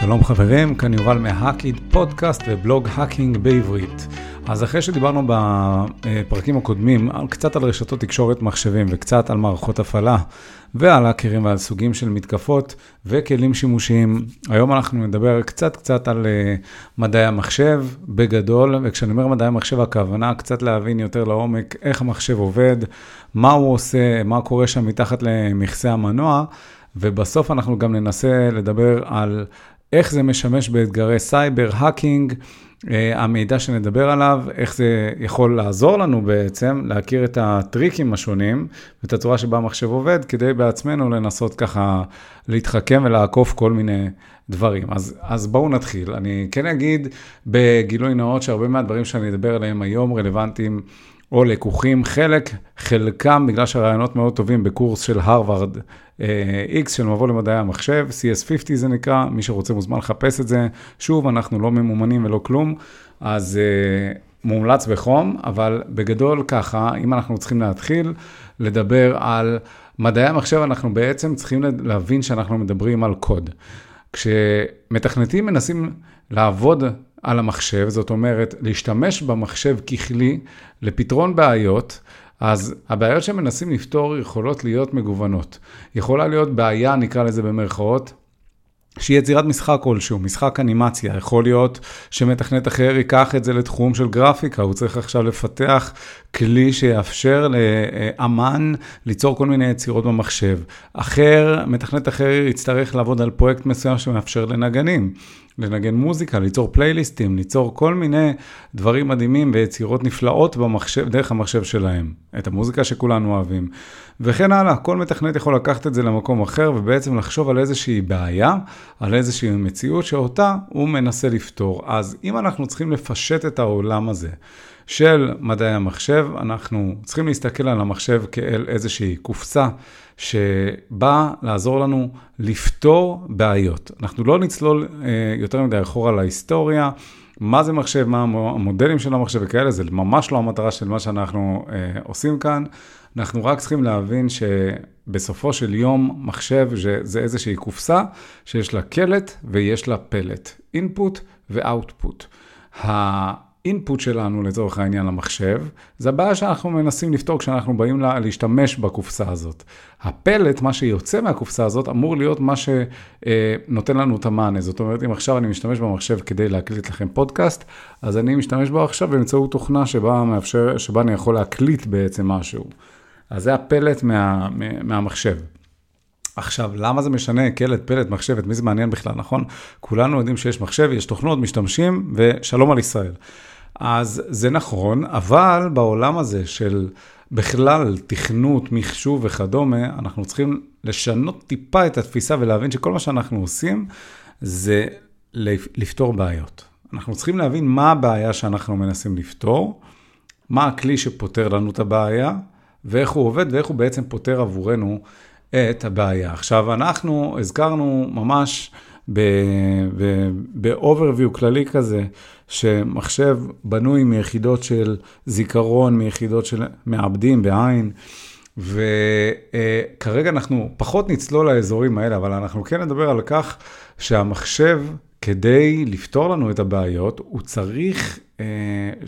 שלום חברים, כאן יובל מהאקיד, פודקאסט ובלוג האקינג בעברית. אז אחרי שדיברנו בפרקים הקודמים קצת על רשתות תקשורת מחשבים וקצת על מערכות הפעלה ועל האקרים ועל סוגים של מתקפות וכלים שימושיים, היום אנחנו נדבר קצת קצת על אה, מדעי המחשב בגדול, וכשאני אומר מדעי המחשב הכוונה קצת להבין יותר לעומק איך המחשב עובד, מה הוא עושה, מה קורה שם מתחת למכסה המנוע. ובסוף אנחנו גם ננסה לדבר על איך זה משמש באתגרי סייבר, האקינג, המידע שנדבר עליו, איך זה יכול לעזור לנו בעצם להכיר את הטריקים השונים ואת הצורה שבה המחשב עובד, כדי בעצמנו לנסות ככה להתחכם ולעקוף כל מיני דברים. אז, אז בואו נתחיל. אני כן אגיד בגילוי נאות שהרבה מהדברים שאני אדבר עליהם היום רלוונטיים. או לקוחים, חלק, חלקם בגלל שהרעיונות מאוד טובים בקורס של הרווארד אה, X של מבוא למדעי המחשב, CS50 זה נקרא, מי שרוצה מוזמן לחפש את זה. שוב, אנחנו לא ממומנים ולא כלום, אז uh, מומלץ בחום, אבל בגדול ככה, אם אנחנו צריכים להתחיל לדבר על מדעי המחשב, אנחנו בעצם צריכים להבין שאנחנו מדברים על קוד. כשמתכנתים מנסים לעבוד על המחשב, זאת אומרת, להשתמש במחשב ככלי לפתרון בעיות, אז הבעיות שהם מנסים לפתור יכולות להיות מגוונות. יכולה להיות בעיה, נקרא לזה במרכאות, שהיא יצירת משחק כלשהו, משחק אנימציה. יכול להיות שמתכנת אחר ייקח את זה לתחום של גרפיקה, הוא צריך עכשיו לפתח כלי שיאפשר לאמן ליצור כל מיני יצירות במחשב. אחר, מתכנת אחר יצטרך לעבוד על פרויקט מסוים שמאפשר לנגנים. לנגן מוזיקה, ליצור פלייליסטים, ליצור כל מיני דברים מדהימים ויצירות נפלאות במחשב, דרך המחשב שלהם, את המוזיקה שכולנו אוהבים, וכן הלאה. כל מתכנת יכול לקחת את זה למקום אחר ובעצם לחשוב על איזושהי בעיה, על איזושהי מציאות שאותה הוא מנסה לפתור. אז אם אנחנו צריכים לפשט את העולם הזה, של מדעי המחשב, אנחנו צריכים להסתכל על המחשב כאל איזושהי קופסה שבאה לעזור לנו לפתור בעיות. אנחנו לא נצלול אה, יותר מדי אחורה להיסטוריה, מה זה מחשב, מה המודלים של המחשב וכאלה, זה ממש לא המטרה של מה שאנחנו אה, עושים כאן. אנחנו רק צריכים להבין שבסופו של יום מחשב זה איזושהי קופסה שיש לה קלט ויש לה פלט, אינפוט ואוטפוט. האינפוט שלנו לצורך העניין למחשב, זה הבעיה שאנחנו מנסים לפתור כשאנחנו באים לה, להשתמש בקופסה הזאת. הפלט, מה שיוצא מהקופסה הזאת, אמור להיות מה שנותן לנו את המענה. זאת אומרת, אם עכשיו אני משתמש במחשב כדי להקליט לכם פודקאסט, אז אני משתמש בו עכשיו באמצעות תוכנה שבה, מאפשר, שבה אני יכול להקליט בעצם משהו. אז זה הפלט מה, מהמחשב. עכשיו, למה זה משנה קלט, פלט, מחשב, את מי זה מעניין בכלל, נכון? כולנו יודעים שיש מחשב, יש תוכנות, משתמשים, ושלום על ישראל. אז זה נכון, אבל בעולם הזה של בכלל תכנות, מחשוב וכדומה, אנחנו צריכים לשנות טיפה את התפיסה ולהבין שכל מה שאנחנו עושים זה לפתור בעיות. אנחנו צריכים להבין מה הבעיה שאנחנו מנסים לפתור, מה הכלי שפותר לנו את הבעיה, ואיך הוא עובד ואיך הוא בעצם פותר עבורנו את הבעיה. עכשיו, אנחנו הזכרנו ממש ב-overview כללי כזה, שמחשב בנוי מיחידות של זיכרון, מיחידות של מעבדים בעין, וכרגע אנחנו פחות נצלול לאזורים האלה, אבל אנחנו כן נדבר על כך שהמחשב, כדי לפתור לנו את הבעיות, הוא צריך, אה,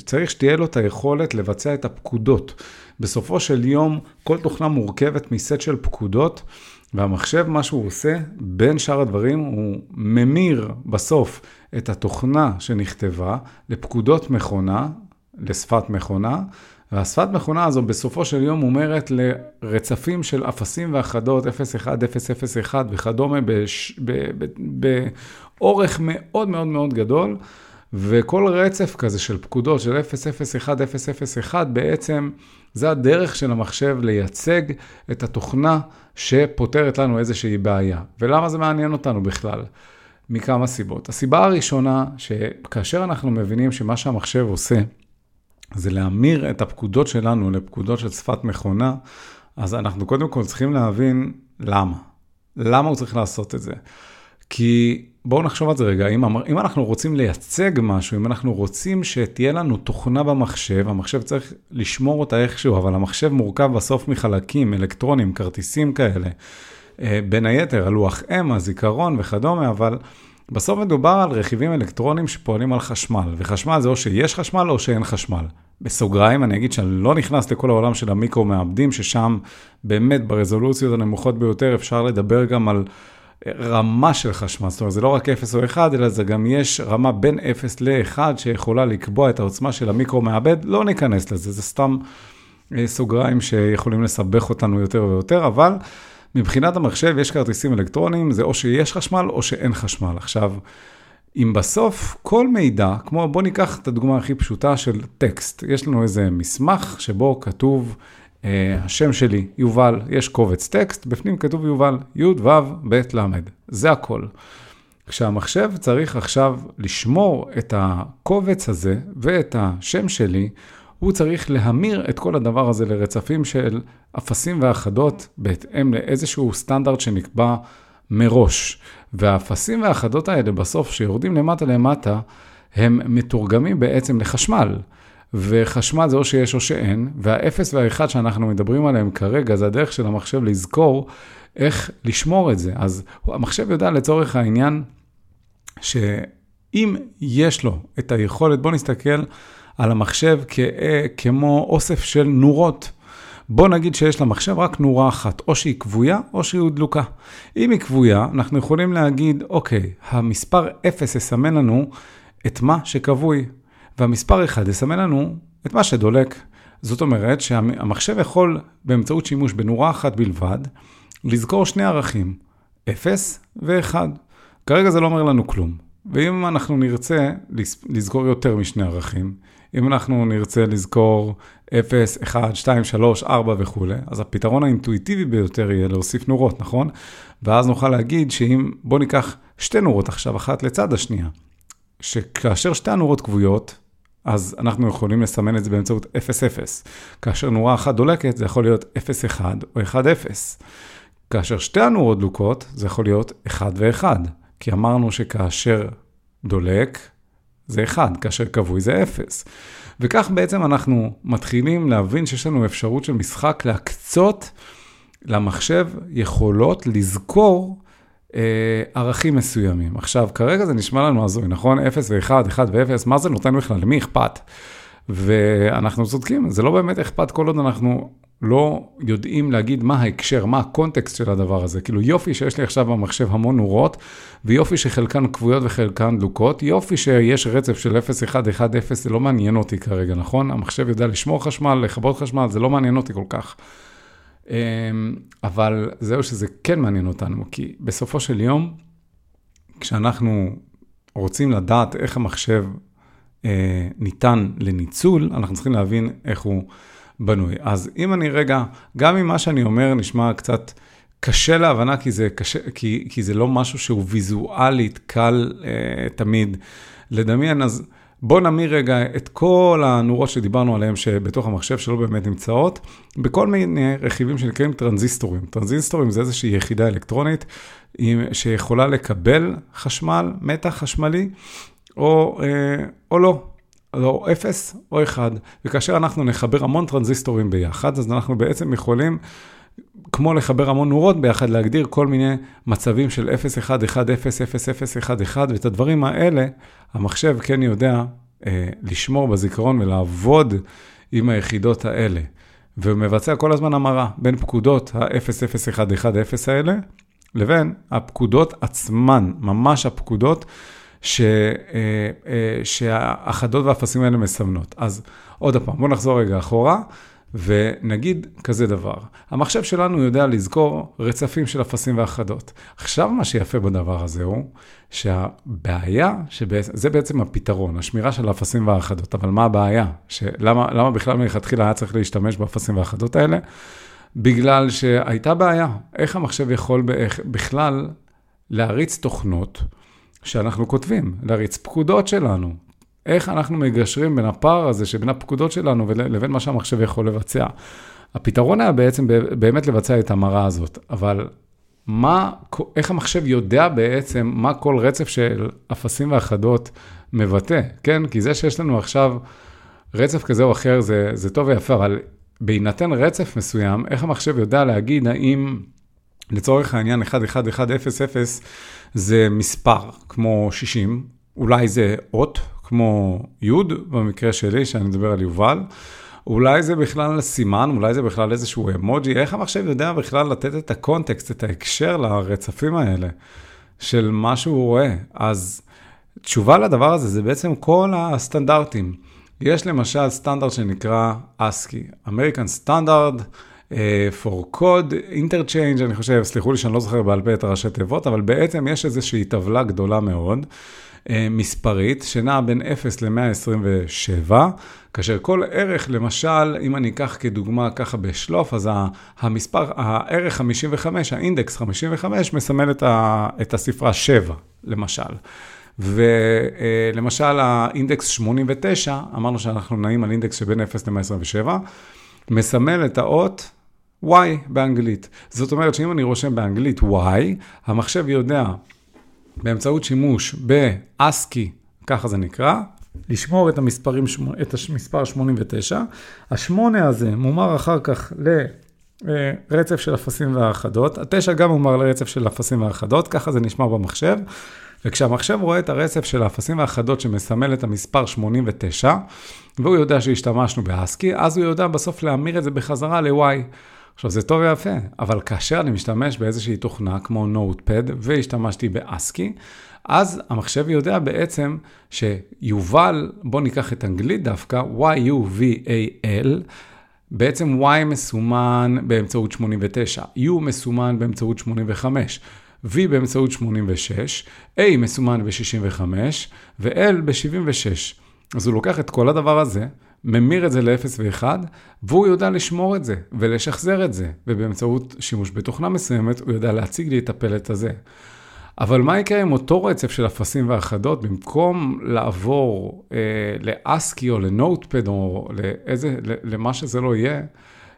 צריך שתהיה לו את היכולת לבצע את הפקודות. בסופו של יום, כל תוכנה מורכבת מסט של פקודות, והמחשב, מה שהוא עושה, בין שאר הדברים, הוא ממיר בסוף את התוכנה שנכתבה לפקודות מכונה, לשפת מכונה, והשפת מכונה הזו בסופו של יום אומרת לרצפים של אפסים ואחדות, 01, 001 וכדומה, באורך מאוד מאוד מאוד גדול. וכל רצף כזה של פקודות של 001, 001, בעצם זה הדרך של המחשב לייצג את התוכנה שפותרת לנו איזושהי בעיה. ולמה זה מעניין אותנו בכלל? מכמה סיבות. הסיבה הראשונה, שכאשר אנחנו מבינים שמה שהמחשב עושה, זה להמיר את הפקודות שלנו לפקודות של שפת מכונה, אז אנחנו קודם כל צריכים להבין למה. למה הוא צריך לעשות את זה? כי בואו נחשוב על זה רגע, אם, אם אנחנו רוצים לייצג משהו, אם אנחנו רוצים שתהיה לנו תוכנה במחשב, המחשב צריך לשמור אותה איכשהו, אבל המחשב מורכב בסוף מחלקים, אלקטרונים, כרטיסים כאלה. אה, בין היתר, הלוח אם, הזיכרון וכדומה, אבל בסוף מדובר על רכיבים אלקטרונים שפועלים על חשמל, וחשמל זה או שיש חשמל או שאין חשמל. בסוגריים, אני אגיד שאני לא נכנס לכל העולם של המיקרו-מעבדים, ששם באמת ברזולוציות הנמוכות ביותר אפשר לדבר גם על רמה של חשמל. זאת אומרת, זה לא רק 0 או 1, אלא זה גם יש רמה בין 0 ל-1 שיכולה לקבוע את העוצמה של המיקרו-מעבד. לא ניכנס לזה, זה סתם אה, סוגריים שיכולים לסבך אותנו יותר ויותר, אבל מבחינת המחשב יש כרטיסים אלקטרוניים, זה או שיש חשמל או שאין חשמל. עכשיו, אם בסוף כל מידע, כמו בוא ניקח את הדוגמה הכי פשוטה של טקסט, יש לנו איזה מסמך שבו כתוב השם שלי, יובל, יש קובץ טקסט, בפנים כתוב יובל, י' ו' ב' ל', זה הכל. כשהמחשב צריך עכשיו לשמור את הקובץ הזה ואת השם שלי, הוא צריך להמיר את כל הדבר הזה לרצפים של אפסים ואחדות בהתאם לאיזשהו סטנדרט שנקבע מראש. והאפסים והאחדות האלה בסוף, שיורדים למטה למטה, הם מתורגמים בעצם לחשמל. וחשמל זה או שיש או שאין, והאפס והאחד שאנחנו מדברים עליהם כרגע, זה הדרך של המחשב לזכור איך לשמור את זה. אז המחשב יודע לצורך העניין, שאם יש לו את היכולת, בואו נסתכל על המחשב כ- כמו אוסף של נורות. בוא נגיד שיש למחשב רק נורה אחת, או שהיא כבויה או שהיא דלוקה. אם היא כבויה, אנחנו יכולים להגיד, אוקיי, המספר 0 יסמן לנו את מה שכבוי, והמספר 1 יסמן לנו את מה שדולק. זאת אומרת שהמחשב יכול, באמצעות שימוש בנורה אחת בלבד, לזכור שני ערכים, 0 ו-1. כרגע זה לא אומר לנו כלום. ואם אנחנו נרצה לזכור יותר משני ערכים, אם אנחנו נרצה לזכור 0, 1, 2, 3, 4 וכולי, אז הפתרון האינטואיטיבי ביותר יהיה להוסיף נורות, נכון? ואז נוכל להגיד שאם, בוא ניקח שתי נורות עכשיו, אחת לצד השנייה, שכאשר שתי הנורות כבויות, אז אנחנו יכולים לסמן את זה באמצעות 0-0. כאשר נורה אחת דולקת, זה יכול להיות 0-1 או 1-0. כאשר שתי הנורות דלוקות, זה יכול להיות 1 ו-1. כי אמרנו שכאשר דולק, זה 1, כאשר כבוי זה 0. וכך בעצם אנחנו מתחילים להבין שיש לנו אפשרות של משחק להקצות למחשב יכולות לזכור ערכים מסוימים. עכשיו, כרגע זה נשמע לנו הזוי, נכון? 0 ו-1, 1 ו-0, מה זה נותן בכלל? למי אכפת? ואנחנו צודקים, זה לא באמת אכפת כל עוד אנחנו לא יודעים להגיד מה ההקשר, מה הקונטקסט של הדבר הזה. כאילו יופי שיש לי עכשיו במחשב המון נורות, ויופי שחלקן כבויות וחלקן דלוקות, יופי שיש רצף של 0, 1, 1, 0, זה לא מעניין אותי כרגע, נכון? המחשב יודע לשמור חשמל, לכבות חשמל, זה לא מעניין אותי כל כך. אמ, אבל זהו שזה כן מעניין אותנו, כי בסופו של יום, כשאנחנו רוצים לדעת איך המחשב אה, ניתן לניצול, אנחנו צריכים להבין איך הוא בנוי. אז אם אני רגע, גם אם מה שאני אומר נשמע קצת קשה להבנה, כי זה, קשה, כי, כי זה לא משהו שהוא ויזואלית קל אה, תמיד לדמיין, אז בואו נמיר רגע את כל הנורות שדיברנו עליהן שבתוך המחשב שלא באמת נמצאות, בכל מיני רכיבים שנקראים טרנזיסטורים. טרנזיסטורים זה איזושהי יחידה אלקטרונית שיכולה לקבל חשמל, מתח חשמלי, או, אה, או לא, או 0 או 1. וכאשר אנחנו נחבר המון טרנזיסטורים ביחד, אז אנחנו בעצם יכולים, כמו לחבר המון נורות ביחד, להגדיר כל מיני מצבים של 0, 1, 1, 0, 0, 0, 1, 1, ואת הדברים האלה, המחשב כן יודע אה, לשמור בזיכרון ולעבוד עם היחידות האלה. והוא מבצע כל הזמן המרה בין פקודות ה-00110 האלה, לבין הפקודות עצמן, ממש הפקודות ש, אה, אה, שהאחדות והאפסים האלה מסמנות. אז עוד פעם, בואו נחזור רגע אחורה. ונגיד כזה דבר, המחשב שלנו יודע לזכור רצפים של אפסים ואחדות. עכשיו מה שיפה בדבר הזה הוא שהבעיה, שבעצם, זה בעצם הפתרון, השמירה של האפסים והאחדות, אבל מה הבעיה? שלמה, למה בכלל מלכתחילה היה צריך להשתמש באפסים והאחדות האלה? בגלל שהייתה בעיה, איך המחשב יכול בכלל להריץ תוכנות שאנחנו כותבים, להריץ פקודות שלנו, איך אנחנו מגשרים בין הפער הזה שבין הפקודות שלנו לבין מה שהמחשב יכול לבצע. הפתרון היה בעצם באמת לבצע את המראה הזאת, אבל מה, איך המחשב יודע בעצם מה כל רצף של אפסים ואחדות מבטא, כן? כי זה שיש לנו עכשיו רצף כזה או אחר זה, זה טוב ויפה, אבל בהינתן רצף מסוים, איך המחשב יודע להגיד האם לצורך העניין 11100 זה מספר כמו 60, אולי זה אות כמו י' במקרה שלי, שאני מדבר על יובל, אולי זה בכלל סימן, אולי זה בכלל איזשהו אמוג'י, איך המחשב יודע בכלל לתת את הקונטקסט, את ההקשר לרצפים האלה של מה שהוא רואה. אז תשובה לדבר הזה זה בעצם כל הסטנדרטים. יש למשל סטנדרט שנקרא ASCII, American Standard uh, for Code Interchange, אני חושב, סליחו לי שאני לא זוכר בעל פה את הראשי תיבות, אבל בעצם יש איזושהי טבלה גדולה מאוד. אה, מספרית שנעה בין 0 ל-127, כאשר כל ערך, למשל, אם אני אקח כדוגמה ככה בשלוף, אז המספר, הערך 55, האינדקס 55, מסמל את, ה, את הספרה 7, למשל. ולמשל האינדקס 89, אמרנו שאנחנו נעים על אינדקס שבין 0 ל-127, מסמל את האות Y באנגלית. זאת אומרת שאם אני רושם באנגלית Y, המחשב יודע באמצעות שימוש ב-ASCII, ככה זה נקרא, לשמור את, המספרים, את המספר 89. השמונה הזה מומר אחר כך לרצף של אפסים והאחדות. התשע גם מומר לרצף של אפסים והאחדות, ככה זה נשמר במחשב. וכשהמחשב רואה את הרצף של האפסים והאחדות שמסמל את המספר 89, והוא יודע שהשתמשנו באסקי, אז הוא יודע בסוף להמיר את זה בחזרה ל-Y. עכשיו, זה טוב ויפה, אבל כאשר אני משתמש באיזושהי תוכנה כמו נוטפד והשתמשתי באסקי, אז המחשב יודע בעצם שיובל, בואו ניקח את אנגלית דווקא, Y-U-V-A-L, בעצם Y מסומן באמצעות 89, U מסומן באמצעות 85, V באמצעות 86, A מסומן ב-65 ו-L ב-76. אז הוא לוקח את כל הדבר הזה, ממיר את זה ל-0 ו-1, והוא יודע לשמור את זה ולשחזר את זה, ובאמצעות שימוש בתוכנה מסוימת, הוא יודע להציג לי את הפלט הזה. אבל מה יקרה עם אותו רצף של אפסים ואחדות, במקום לעבור אה, לאסקי או לנוטפד או לאיזה, למה שזה לא יהיה,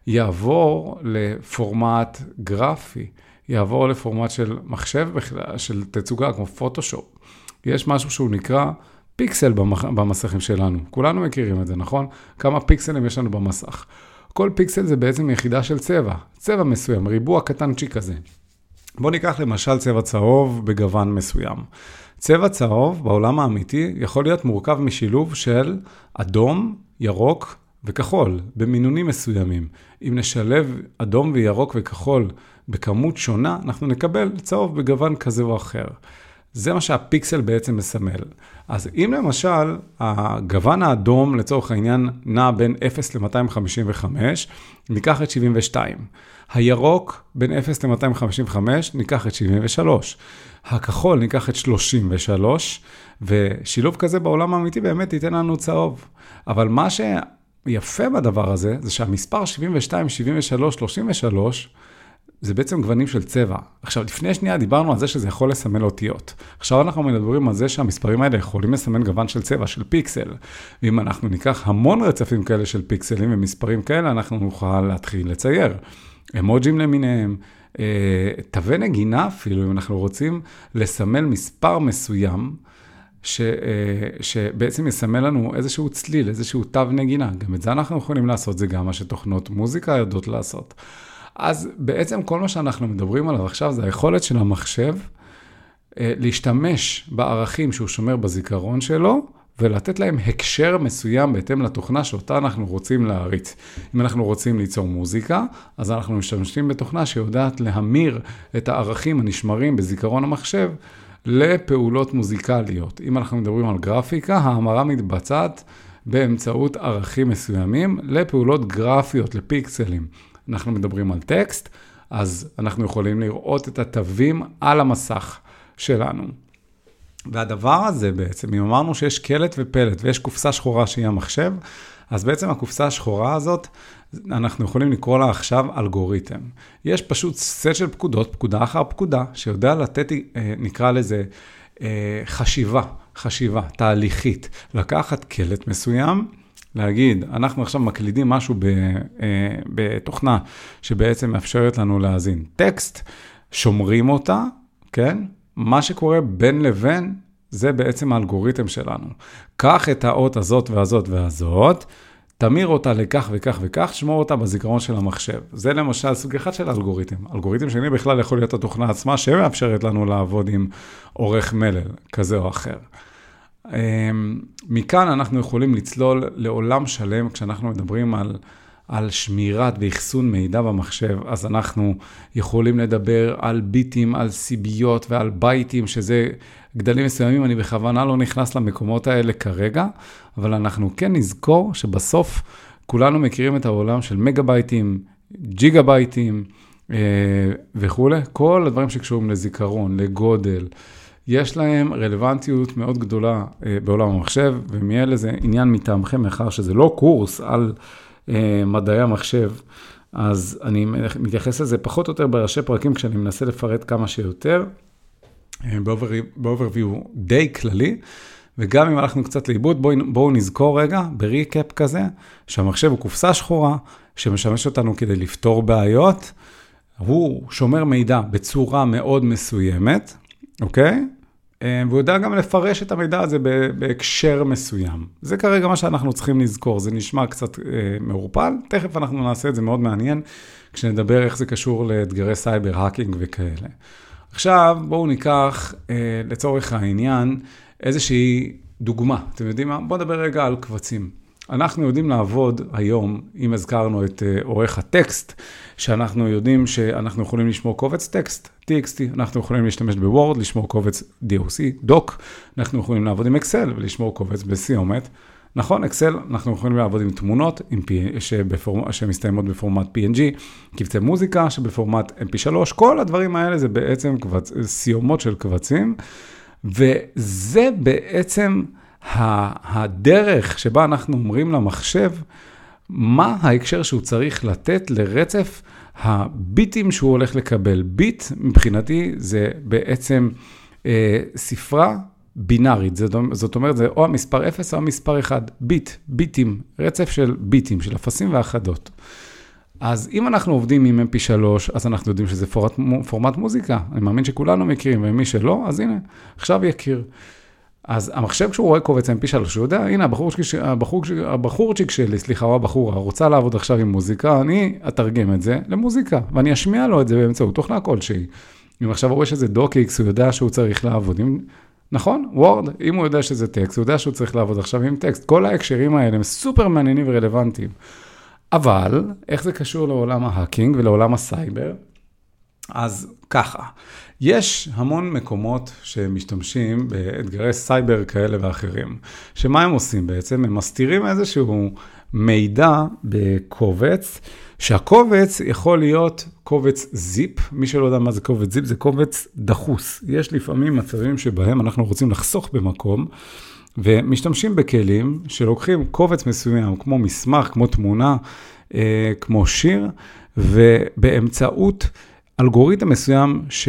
יעבור לפורמט גרפי, יעבור לפורמט של מחשב, של תצוגה כמו פוטושופ. יש משהו שהוא נקרא פיקסל במסכים שלנו. כולנו מכירים את זה, נכון? כמה פיקסלים יש לנו במסך. כל פיקסל זה בעצם יחידה של צבע, צבע מסוים, ריבוע קטנצ'יק כזה. בואו ניקח למשל צבע צהוב בגוון מסוים. צבע צהוב בעולם האמיתי יכול להיות מורכב משילוב של אדום, ירוק וכחול, במינונים מסוימים. אם נשלב אדום וירוק וכחול בכמות שונה, אנחנו נקבל צהוב בגוון כזה או אחר. זה מה שהפיקסל בעצם מסמל. אז אם למשל הגוון האדום לצורך העניין נע בין 0 ל-255, ניקח את 72. הירוק בין 0 ל-255, ניקח את 73. הכחול ניקח את 33, ושילוב כזה בעולם האמיתי באמת ייתן לנו צהוב. אבל מה שיפה בדבר הזה, זה שהמספר 72, 73, 33, זה בעצם גוונים של צבע. עכשיו, לפני שנייה דיברנו על זה שזה יכול לסמן אותיות. עכשיו אנחנו מדברים על זה שהמספרים האלה יכולים לסמן גוון של צבע, של פיקסל. ואם אנחנו ניקח המון רצפים כאלה של פיקסלים ומספרים כאלה, אנחנו נוכל להתחיל לצייר. אמוג'ים למיניהם, אה, תווי נגינה אפילו, אם אנחנו רוצים לסמל מספר מסוים, ש, אה, שבעצם יסמל לנו איזשהו צליל, איזשהו תו נגינה. גם את זה אנחנו יכולים לעשות, זה גם מה שתוכנות מוזיקה יודעות לעשות. אז בעצם כל מה שאנחנו מדברים עליו עכשיו זה היכולת של המחשב אה, להשתמש בערכים שהוא שומר בזיכרון שלו, ולתת להם הקשר מסוים בהתאם לתוכנה שאותה אנחנו רוצים להריץ. אם אנחנו רוצים ליצור מוזיקה, אז אנחנו משתמשים בתוכנה שיודעת להמיר את הערכים הנשמרים בזיכרון המחשב לפעולות מוזיקליות. אם אנחנו מדברים על גרפיקה, ההמרה מתבצעת באמצעות ערכים מסוימים לפעולות גרפיות, לפיקסלים. אנחנו מדברים על טקסט, אז אנחנו יכולים לראות את התווים על המסך שלנו. והדבר הזה בעצם, אם אמרנו שיש קלט ופלט ויש קופסה שחורה שהיא המחשב, אז בעצם הקופסה השחורה הזאת, אנחנו יכולים לקרוא לה עכשיו אלגוריתם. יש פשוט סט של פקודות, פקודה אחר פקודה, שיודע לתת, אה, נקרא לזה, אה, חשיבה, חשיבה תהליכית. לקחת קלט מסוים, להגיד, אנחנו עכשיו מקלידים משהו ב, אה, בתוכנה שבעצם מאפשרת לנו להאזין טקסט, שומרים אותה, כן? מה שקורה בין לבין, זה בעצם האלגוריתם שלנו. קח את האות הזאת והזאת והזאת, תמיר אותה לכך וכך וכך, שמור אותה בזיכרון של המחשב. זה למשל סוג אחד של אלגוריתם. אלגוריתם שני בכלל יכול להיות התוכנה עצמה שמאפשרת לנו לעבוד עם עורך מלל כזה או אחר. מכאן אנחנו יכולים לצלול לעולם שלם כשאנחנו מדברים על, על שמירת ואחסון מידע במחשב, אז אנחנו יכולים לדבר על ביטים, על סיביות ועל בייטים, שזה גדלים מסוימים, אני בכוונה לא נכנס למקומות האלה כרגע, אבל אנחנו כן נזכור שבסוף כולנו מכירים את העולם של מגה בייטים, ג'יגה בייטים אה, וכולי, כל הדברים שקשורים לזיכרון, לגודל. יש להם רלוונטיות מאוד גדולה אה, בעולם המחשב, ומי יהיה לזה עניין מטעמכם, מאחר שזה לא קורס על אה, מדעי המחשב, אז אני מתייחס לזה פחות או יותר בראשי פרקים כשאני מנסה לפרט כמה שיותר, אה, באוברוויו די כללי. וגם אם הלכנו קצת לאיבוד, בואו בוא נזכור רגע, בריקאפ כזה, שהמחשב הוא קופסה שחורה, שמשמש אותנו כדי לפתור בעיות. הוא שומר מידע בצורה מאוד מסוימת, אוקיי? אה, והוא יודע גם לפרש את המידע הזה בהקשר מסוים. זה כרגע מה שאנחנו צריכים לזכור, זה נשמע קצת אה, מעורפל, תכף אנחנו נעשה את זה מאוד מעניין, כשנדבר איך זה קשור לאתגרי סייבר, האקינג וכאלה. עכשיו בואו ניקח אה, לצורך העניין איזושהי דוגמה, אתם יודעים מה? בואו נדבר רגע על קבצים. אנחנו יודעים לעבוד היום, אם הזכרנו את אה, עורך הטקסט, שאנחנו יודעים שאנחנו יכולים לשמור קובץ טקסט, TXT, אנחנו יכולים להשתמש ב Word, לשמור קובץ DOC, דוק, אנחנו יכולים לעבוד עם Excel ולשמור קובץ בסיומת. נכון, Excel, אנחנו יכולים לעבוד עם תמונות עם P, שבפורמ, שמסתיימות בפורמט PNG, קבצי מוזיקה שבפורמט MP3, כל הדברים האלה זה בעצם קבצ, סיומות של קבצים, וזה בעצם הדרך שבה אנחנו אומרים למחשב, מה ההקשר שהוא צריך לתת לרצף הביטים שהוא הולך לקבל. ביט, מבחינתי, זה בעצם אה, ספרה בינארית, זאת, זאת אומרת, זה או המספר 0 או המספר 1, ביט, ביטים, רצף של ביטים, של אפסים ואחדות. אז אם אנחנו עובדים עם mp3, אז אנחנו יודעים שזה פורמט, פורמט מוזיקה. אני מאמין שכולנו מכירים, ומי שלא, אז הנה, עכשיו יכיר. אז המחשב, כשהוא רואה קובץ mp3, הוא יודע, הנה, הבחורצ'יק, הבחור, הבחורצ'יק שלי, סליחה, או הבחורה, רוצה לעבוד עכשיו עם מוזיקה, אני אתרגם את זה למוזיקה, ואני אשמיע לו את זה באמצעות תוכנה כלשהי. אם עכשיו הוא רואה שזה docx, הוא יודע שהוא צריך לעבוד עם... נכון, Word, אם הוא יודע שזה טקסט, הוא יודע שהוא צריך לעבוד עכשיו עם טקסט. כל ההקשרים האלה הם סופר מעניינים ורלוונטיים. אבל, איך זה קשור לעולם ההאקינג ולעולם הסייבר? אז ככה, יש המון מקומות שמשתמשים באתגרי סייבר כאלה ואחרים, שמה הם עושים בעצם? הם מסתירים איזשהו מידע בקובץ, שהקובץ יכול להיות קובץ ZIP, מי שלא יודע מה זה קובץ ZIP, זה קובץ דחוס. יש לפעמים מצבים שבהם אנחנו רוצים לחסוך במקום, ומשתמשים בכלים שלוקחים קובץ מסוים, כמו מסמך, כמו תמונה, אה, כמו שיר, ובאמצעות אלגוריתם מסוים ש...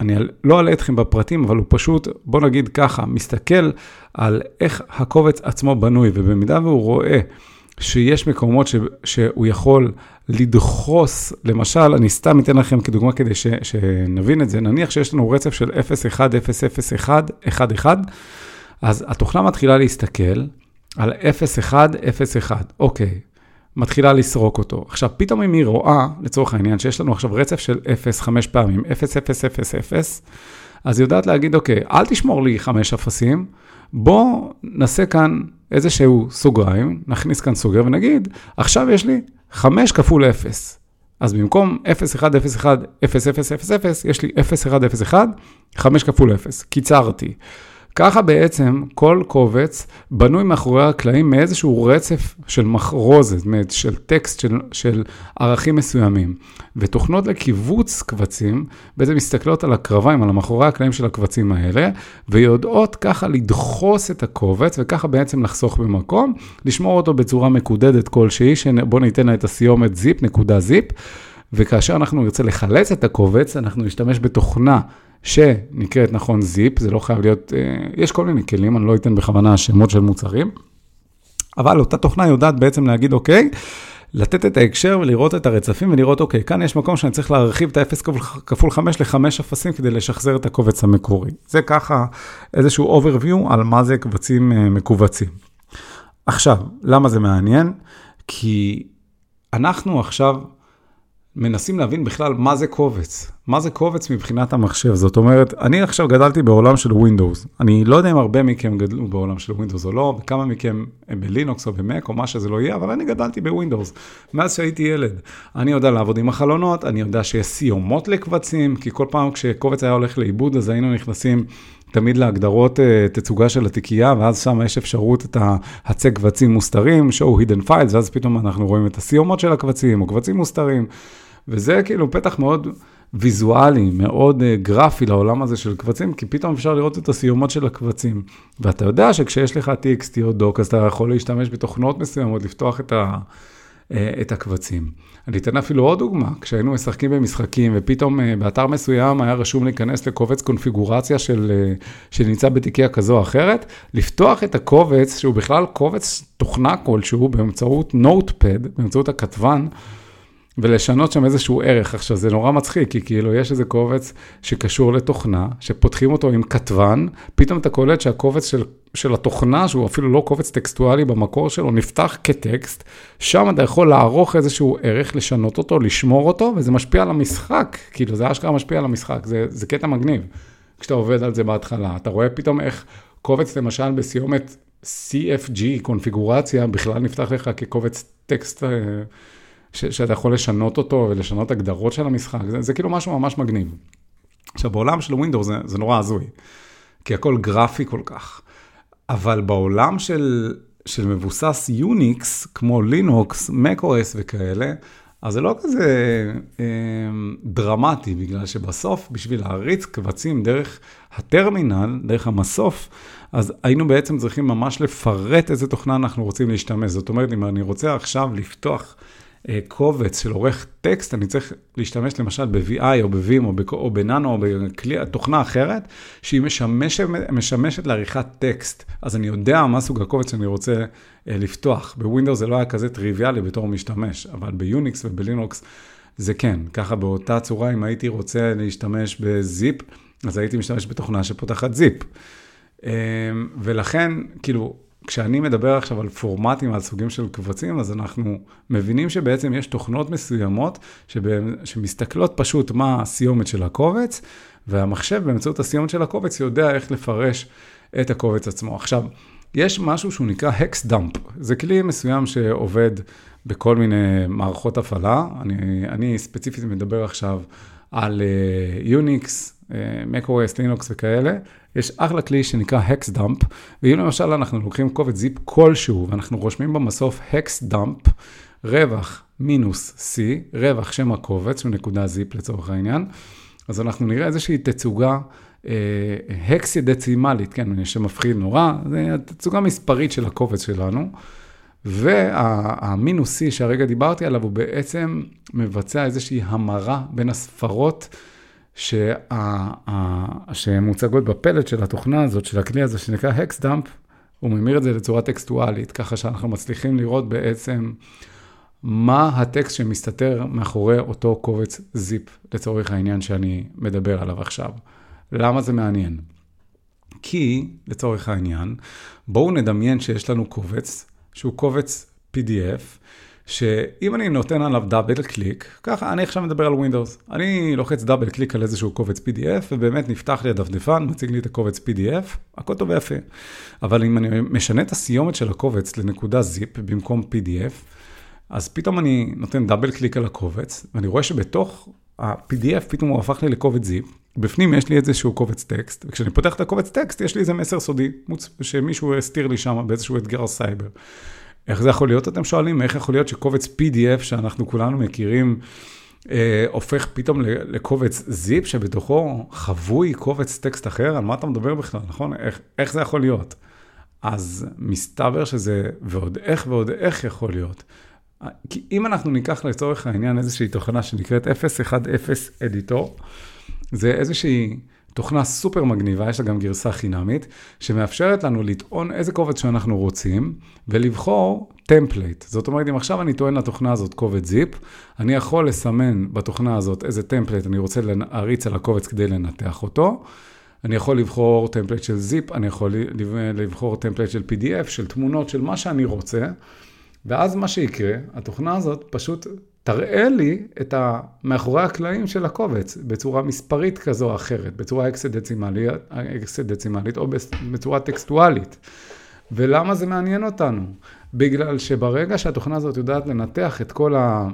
אני לא אלאה אתכם בפרטים, אבל הוא פשוט, בוא נגיד ככה, מסתכל על איך הקובץ עצמו בנוי, ובמידה והוא רואה שיש מקומות ש, שהוא יכול לדחוס, למשל, אני סתם אתן לכם כדוגמה כדי ש, שנבין את זה, נניח שיש לנו רצף של 0, 1, 0, 0, 1, 1, 1, אז התוכנה מתחילה להסתכל על 0, 1, 0, 1, אוקיי, מתחילה לסרוק אותו. עכשיו, פתאום אם היא רואה, לצורך העניין, שיש לנו עכשיו רצף של 0 חמש פעמים, 0, 0, 0, 0, אז היא יודעת להגיד, אוקיי, אל תשמור לי חמש אפסים, בוא נעשה כאן איזשהו סוגריים, נכניס כאן סוגר ונגיד, עכשיו יש לי 5 כפול 0. אז במקום 0, 1, 0, 1, 0, 0, 0, 0, יש לי 0, 1, 0, 1, 5 כפול 0. קיצרתי. ככה בעצם כל קובץ בנוי מאחורי הקלעים מאיזשהו רצף של מחרוזת, של טקסט, של, של ערכים מסוימים. ותוכנות לקיבוץ קבצים בעצם מסתכלות על הקרביים, על המאחורי הקלעים של הקבצים האלה, ויודעות ככה לדחוס את הקובץ, וככה בעצם לחסוך במקום, לשמור אותו בצורה מקודדת כלשהי, שבוא ניתן לה את הסיומת זיפ, נקודה זיפ, וכאשר אנחנו נרצה לחלץ את הקובץ, אנחנו נשתמש בתוכנה. שנקראת נכון זיפ, זה לא חייב להיות, אה, יש כל מיני כלים, אני לא אתן בכוונה שמות של מוצרים, אבל אותה תוכנה יודעת בעצם להגיד, אוקיי, לתת את ההקשר ולראות את הרצפים ולראות, אוקיי, כאן יש מקום שאני צריך להרחיב את ה-0 כפול 5 ל-5 אפסים כדי לשחזר את הקובץ המקורי. זה ככה איזשהו overview על מה זה קבצים אה, מקובצים. עכשיו, למה זה מעניין? כי אנחנו עכשיו מנסים להבין בכלל מה זה קובץ. מה זה קובץ מבחינת המחשב. זאת אומרת, אני עכשיו גדלתי בעולם של Windows. אני לא יודע אם הרבה מכם גדלו בעולם של Windows או לא, וכמה מכם הם בלינוקס או במק או מה שזה לא יהיה, אבל אני גדלתי בווינדוס. מאז שהייתי ילד. אני יודע לעבוד עם החלונות, אני יודע שיש סיומות לקבצים, כי כל פעם כשקובץ היה הולך לאיבוד, אז היינו נכנסים תמיד להגדרות אה, תצוגה של התיקייה, ואז שם יש אפשרות את ההצג קבצים מוסתרים, show hidden files, ואז פתאום אנחנו רואים את הסיומות של הקבצים, או קבצים מוסתרים. וזה כאילו פתח מאוד ויזואלי, מאוד uh, גרפי לעולם הזה של קבצים, כי פתאום אפשר לראות את הסיומות של הקבצים. ואתה יודע שכשיש לך TXT או דוק, אז אתה יכול להשתמש בתוכנות מסוימות, לפתוח את, ה, uh, את הקבצים. אני אתן אפילו עוד דוגמה, כשהיינו משחקים במשחקים, ופתאום uh, באתר מסוים היה רשום להיכנס לקובץ קונפיגורציה של, שנמצא בתיקייה כזו או אחרת, לפתוח את הקובץ, שהוא בכלל קובץ תוכנה כלשהו, באמצעות נוטפד, באמצעות הכתבן, ולשנות שם איזשהו ערך. עכשיו, זה נורא מצחיק, כי כאילו יש איזה קובץ שקשור לתוכנה, שפותחים אותו עם כתבן, פתאום אתה קולט שהקובץ של, של התוכנה, שהוא אפילו לא קובץ טקסטואלי במקור שלו, נפתח כטקסט, שם אתה יכול לערוך איזשהו ערך, לשנות אותו, לשמור אותו, וזה משפיע על המשחק, כאילו זה אשכרה משפיע על המשחק, זה, זה קטע מגניב. כשאתה עובד על זה בהתחלה, אתה רואה פתאום איך קובץ למשל בסיומת CFG, קונפיגורציה, בכלל נפתח לך כקובץ טקסט. ש, שאתה יכול לשנות אותו ולשנות הגדרות של המשחק, זה, זה כאילו משהו ממש מגניב. עכשיו, בעולם של Windows זה, זה נורא הזוי, כי הכל גרפי כל כך, אבל בעולם של, של מבוסס Unix, כמו Linux, macOS וכאלה, אז זה לא כזה אה, דרמטי, בגלל שבסוף, בשביל להריץ קבצים דרך הטרמינל, דרך המסוף, אז היינו בעצם צריכים ממש לפרט איזה תוכנה אנחנו רוצים להשתמש. זאת אומרת, אם אני רוצה עכשיו לפתוח קובץ של עורך טקסט, אני צריך להשתמש למשל ב-VI או ב-VIM או, ב-nano או בכלי, תוכנה אחרת, שהיא משמשת, משמשת לעריכת טקסט. אז אני יודע מה סוג הקובץ שאני רוצה אה, לפתוח. בווינדוס זה לא היה כזה טריוויאלי בתור משתמש, אבל ביוניקס ובלינוקס זה כן. ככה באותה צורה, אם הייתי רוצה להשתמש בזיפ, אז הייתי משתמש בתוכנה שפותחת זיפ. אה, ולכן, כאילו, כשאני מדבר עכשיו על פורמטים, על סוגים של קבצים, אז אנחנו מבינים שבעצם יש תוכנות מסוימות שמסתכלות פשוט מה הסיומת של הקובץ, והמחשב באמצעות הסיומת של הקובץ יודע איך לפרש את הקובץ עצמו. עכשיו, יש משהו שהוא נקרא Hex Dump, זה כלי מסוים שעובד בכל מיני מערכות הפעלה. אני, אני ספציפית מדבר עכשיו על יוניקס, uh, macOS, לינוקס וכאלה. יש אחלה כלי שנקרא Hexdump, ואם למשל אנחנו לוקחים קובץ זיפ כלשהו, ואנחנו רושמים במסוף Hexdump, רווח מינוס C, רווח שם הקובץ, שהוא נקודה זיפ לצורך העניין, אז אנחנו נראה איזושהי תצוגה הקסי דצימלית, כן, שם מפחיד נורא, זה תצוגה מספרית של הקובץ שלנו. והמינוס C שהרגע דיברתי עליו, הוא בעצם מבצע איזושהי המרה בין הספרות שה, שמוצגות בפלט של התוכנה הזאת, של הכלי הזה שנקרא הקסדאמפ, הוא ממיר את זה לצורה טקסטואלית, ככה שאנחנו מצליחים לראות בעצם מה הטקסט שמסתתר מאחורי אותו קובץ זיפ, לצורך העניין שאני מדבר עליו עכשיו. למה זה מעניין? כי, לצורך העניין, בואו נדמיין שיש לנו קובץ, שהוא קובץ PDF, שאם אני נותן עליו double click, ככה, אני עכשיו מדבר על Windows, אני לוחץ double click על איזשהו קובץ PDF, ובאמת נפתח לי הדפדפן, מציג לי את הקובץ PDF, הכל טוב ויפה. אבל אם אני משנה את הסיומת של הקובץ לנקודה ZIP במקום PDF, אז פתאום אני נותן double click על הקובץ, ואני רואה שבתוך ה-PDF פתאום הוא הפך לי לקובץ ZIP, בפנים יש לי איזשהו קובץ טקסט, וכשאני פותח את הקובץ טקסט, יש לי איזה מסר סודי, שמישהו הסתיר לי שם באיזשהו אתגר סייבר. איך זה יכול להיות, אתם שואלים? איך יכול להיות שקובץ PDF שאנחנו כולנו מכירים, אה, הופך פתאום לקובץ ZIP שבתוכו חבוי קובץ טקסט אחר? על מה אתה מדבר בכלל, נכון? איך, איך זה יכול להיות? אז מסתבר שזה ועוד איך ועוד איך יכול להיות. כי אם אנחנו ניקח לצורך העניין איזושהי תוכנה שנקראת 010 Editor, זה איזושהי תוכנה סופר מגניבה, יש לה גם גרסה חינמית, שמאפשרת לנו לטעון איזה קובץ שאנחנו רוצים, ולבחור template. זאת אומרת, אם עכשיו אני טוען לתוכנה הזאת קובץ ZIP, אני יכול לסמן בתוכנה הזאת איזה template אני רוצה להריץ על הקובץ כדי לנתח אותו. אני יכול לבחור template של ZIP, אני יכול לבחור template של PDF, של תמונות, של מה שאני רוצה, ואז מה שיקרה, התוכנה הזאת פשוט תראה לי את מאחורי הקלעים של הקובץ, בצורה מספרית כזו או אחרת, בצורה אקסדצימלית או בצורה טקסטואלית. ולמה זה מעניין אותנו? בגלל שברגע שהתוכנה הזאת יודעת לנתח את כל, ה...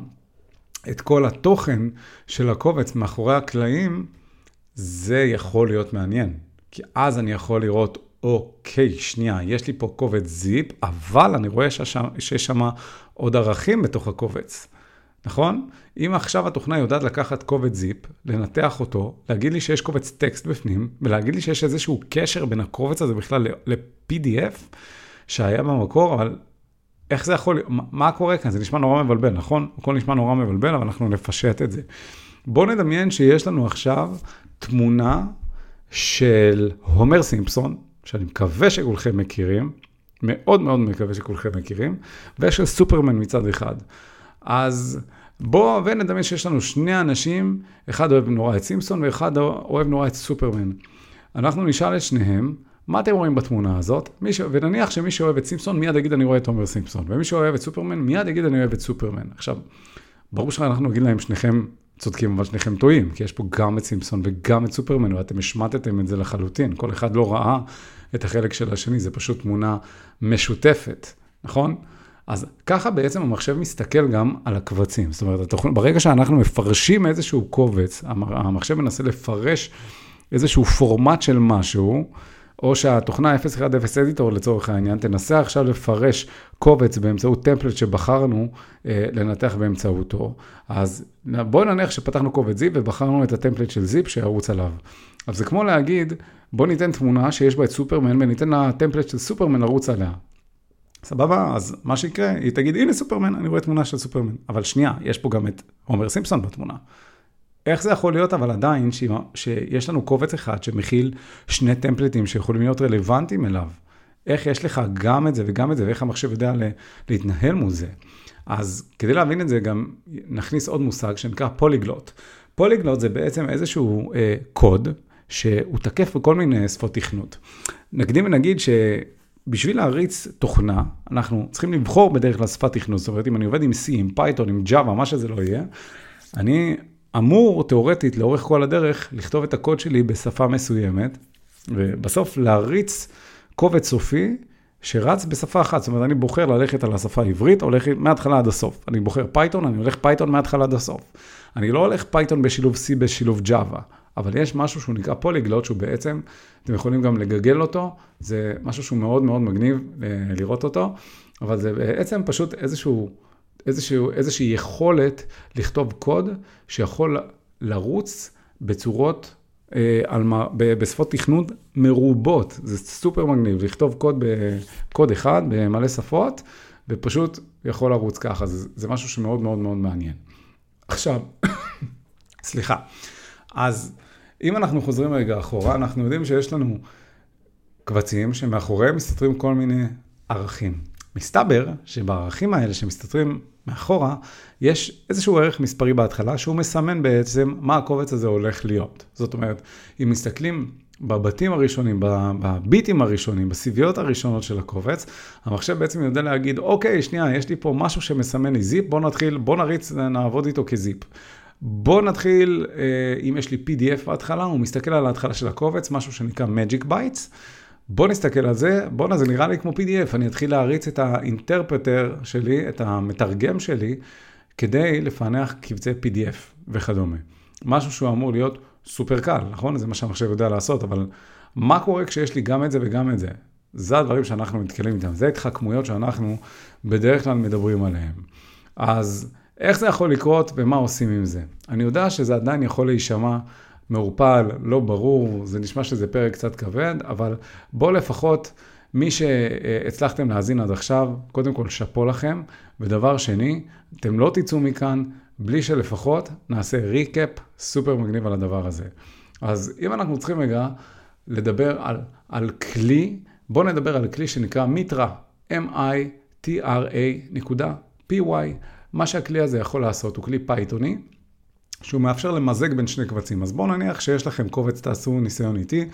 את כל התוכן של הקובץ מאחורי הקלעים, זה יכול להיות מעניין. כי אז אני יכול לראות, אוקיי, שנייה, יש לי פה קובץ זיפ, אבל אני רואה שיש שם עוד ערכים בתוך הקובץ. נכון? אם עכשיו התוכנה יודעת לקחת קובץ זיפ, לנתח אותו, להגיד לי שיש קובץ טקסט בפנים, ולהגיד לי שיש איזשהו קשר בין הקובץ הזה בכלל ל-PDF שהיה במקור, אבל איך זה יכול, מה, מה קורה כאן? זה נשמע נורא מבלבל, נכון? הכל נשמע נורא מבלבל, אבל אנחנו נפשט את זה. בואו נדמיין שיש לנו עכשיו תמונה של הומר סימפסון, שאני מקווה שכולכם מכירים, מאוד מאוד מקווה שכולכם מכירים, ושל סופרמן מצד אחד. אז בואו ונדמיין שיש לנו שני אנשים, אחד אוהב נורא את סימפסון ואחד אוהב נורא את סופרמן. אנחנו נשאל את שניהם, מה אתם רואים בתמונה הזאת? ש... ונניח שמי שאוהב את סימפסון מיד יגיד אני רואה את עומר סימפסון, ומי שאוהב את סופרמן מיד יגיד אני אוהב את סופרמן. עכשיו, ברור שאנחנו נגיד להם שניכם צודקים, אבל שניכם טועים, כי יש פה גם את סימפסון וגם את סופרמן, ואתם השמטתם את זה לחלוטין. כל אחד לא ראה את החלק של השני, זה פשוט תמונה משותפת, נכון? אז ככה בעצם המחשב מסתכל גם על הקבצים. זאת אומרת, ברגע שאנחנו מפרשים איזשהו קובץ, המחשב מנסה לפרש איזשהו פורמט של משהו, או שהתוכנה 010 אדיטור לצורך העניין, תנסה עכשיו לפרש קובץ באמצעות טמפלט שבחרנו אה, לנתח באמצעותו. אז בואו נניח שפתחנו קובץ זיפ ובחרנו את הטמפלט של זיפ שירוץ עליו. אז זה כמו להגיד, בואו ניתן תמונה שיש בה את סופרמן וניתן לה טמפלט של סופרמן לרוץ עליה. סבבה? אז מה שיקרה, היא תגיד, הנה סופרמן, אני רואה תמונה של סופרמן. אבל שנייה, יש פה גם את עומר סימפסון בתמונה. איך זה יכול להיות אבל עדיין שיש לנו קובץ אחד שמכיל שני טמפליטים שיכולים להיות רלוונטיים אליו? איך יש לך גם את זה וגם את זה, ואיך המחשב יודע להתנהל מול זה? אז כדי להבין את זה גם נכניס עוד מושג שנקרא פוליגלוט. פוליגלוט זה בעצם איזשהו אה, קוד שהוא תקף בכל מיני שפות תכנות. נקדים ונגיד ש... בשביל להריץ תוכנה, אנחנו צריכים לבחור בדרך כלל שפת תכנות, זאת אומרת, אם אני עובד עם C, עם Python, עם Java, מה שזה לא יהיה, אני אמור, תיאורטית, לאורך כל הדרך, לכתוב את הקוד שלי בשפה מסוימת, ובסוף להריץ קובץ סופי שרץ בשפה אחת. זאת אומרת, אני בוחר ללכת על השפה העברית, הולך מההתחלה עד הסוף. אני בוחר Python, אני הולך Python מההתחלה עד הסוף. אני לא הולך Python בשילוב C בשילוב Java. אבל יש משהו שהוא נקרא פוליגלוט, שהוא בעצם, אתם יכולים גם לגגל אותו, זה משהו שהוא מאוד מאוד מגניב אה, לראות אותו, אבל זה בעצם פשוט איזשהו, איזשהו, איזושהי יכולת לכתוב קוד שיכול לרוץ בצורות, אה, על, בשפות תכנות מרובות, זה סופר מגניב, לכתוב קוד בקוד אחד במלא שפות, ופשוט יכול לרוץ ככה, זה, זה משהו שמאוד מאוד מאוד מעניין. עכשיו, סליחה. אז אם אנחנו חוזרים רגע אחורה, אנחנו יודעים שיש לנו קבצים שמאחוריהם מסתתרים כל מיני ערכים. מסתבר שבערכים האלה שמסתתרים מאחורה, יש איזשהו ערך מספרי בהתחלה שהוא מסמן בעצם מה הקובץ הזה הולך להיות. זאת אומרת, אם מסתכלים בבתים הראשונים, בביטים הראשונים, בסיביות הראשונות של הקובץ, המחשב בעצם יודע להגיד, אוקיי, שנייה, יש לי פה משהו שמסמן לי זיפ, בוא נתחיל, בוא נריץ, נעבוד איתו כזיפ. בוא נתחיל, אה, אם יש לי PDF בהתחלה, הוא מסתכל על ההתחלה של הקובץ, משהו שנקרא Magic Bytes. בוא נסתכל על זה, בואנה, זה נראה לי כמו PDF, אני אתחיל להריץ את האינטרפטר שלי, את המתרגם שלי, כדי לפענח קבצי PDF וכדומה. משהו שהוא אמור להיות סופר קל, נכון? זה מה שהמחשב יודע לעשות, אבל מה קורה כשיש לי גם את זה וגם את זה? זה הדברים שאנחנו נתקלים איתם, זה התחכמויות שאנחנו בדרך כלל מדברים עליהם. אז איך זה יכול לקרות ומה עושים עם זה? אני יודע שזה עדיין יכול להישמע מעורפל, לא ברור, זה נשמע שזה פרק קצת כבד, אבל בואו לפחות, מי שהצלחתם להאזין עד עכשיו, קודם כל שאפו לכם, ודבר שני, אתם לא תצאו מכאן בלי שלפחות נעשה recap סופר מגניב על הדבר הזה. אז אם אנחנו צריכים רגע לדבר על, על כלי, בואו נדבר על כלי שנקרא Mitra, M-I-T-R-A.py. מה שהכלי הזה יכול לעשות הוא כלי פייתוני, שהוא מאפשר למזג בין שני קבצים. אז בואו נניח שיש לכם קובץ, תעשו ניסיון איתי,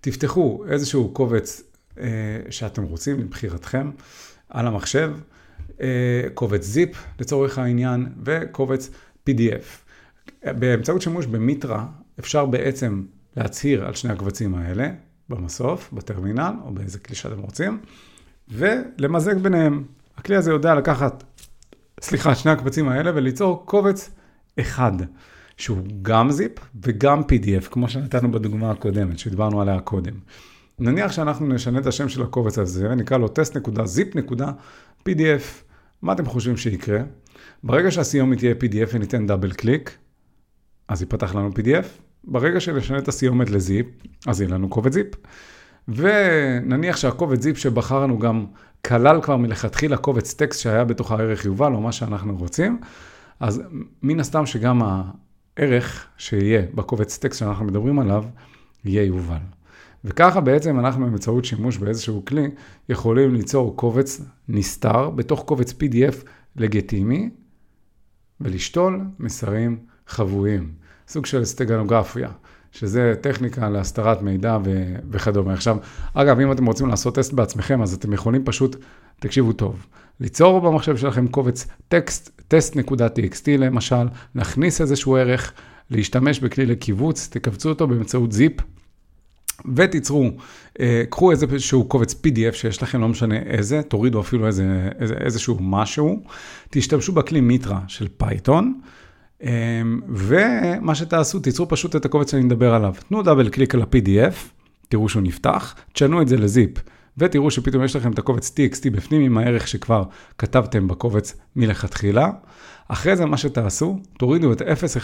תפתחו איזשהו קובץ אה, שאתם רוצים, לבחירתכם, על המחשב, אה, קובץ זיפ לצורך העניין, וקובץ PDF. באמצעות שימוש במיטרה, אפשר בעצם להצהיר על שני הקבצים האלה, במסוף, בטרמינל, או באיזה כלי שאתם רוצים, ולמזג ביניהם. הכלי הזה יודע לקחת, סליחה, שני הקבצים האלה וליצור קובץ אחד, שהוא גם זיפ וגם PDF, כמו שנתנו בדוגמה הקודמת, שדיברנו עליה קודם. נניח שאנחנו נשנה את השם של הקובץ הזה ונקרא לו test.zip.pdf. מה אתם חושבים שיקרה? ברגע שהסיומת תהיה PDF וניתן double click, אז ייפתח לנו PDF. ברגע שנשנה את הסיומת ל-ZIP, אז יהיה לנו קובץ ZIP. ונניח שהקובץ ZIP שבחרנו גם כלל כבר מלכתחילה קובץ טקסט שהיה בתוכו הערך יובל, או מה שאנחנו רוצים, אז מן הסתם שגם הערך שיהיה בקובץ טקסט שאנחנו מדברים עליו, יהיה יובל. וככה בעצם אנחנו באמצעות שימוש באיזשהו כלי, יכולים ליצור קובץ נסתר בתוך קובץ PDF לגיטימי, ולשתול מסרים חבויים. סוג של סטגנוגרפיה, שזה טכניקה להסתרת מידע ו- וכדומה. עכשיו, אגב, אם אתם רוצים לעשות טסט בעצמכם, אז אתם יכולים פשוט, תקשיבו טוב, ליצור במחשב שלכם קובץ טקסט, טסט.txt למשל, להכניס איזשהו ערך, להשתמש בכלי לכיווץ, תכווצו אותו באמצעות ZIP. ותיצרו, אה, קחו איזשהו קובץ PDF שיש לכם, לא משנה איזה, תורידו אפילו איזה, איזה, איזשהו משהו, תשתמשו בכלי Mitra של Python, ומה שתעשו, תיצרו פשוט את הקובץ שאני מדבר עליו. תנו double click על ה-PDF, תראו שהוא נפתח, תשנו את זה ל-ZIP, ותראו שפתאום יש לכם את הקובץ TXT בפנים עם הערך שכבר כתבתם בקובץ מלכתחילה. אחרי זה מה שתעשו, תורידו את 010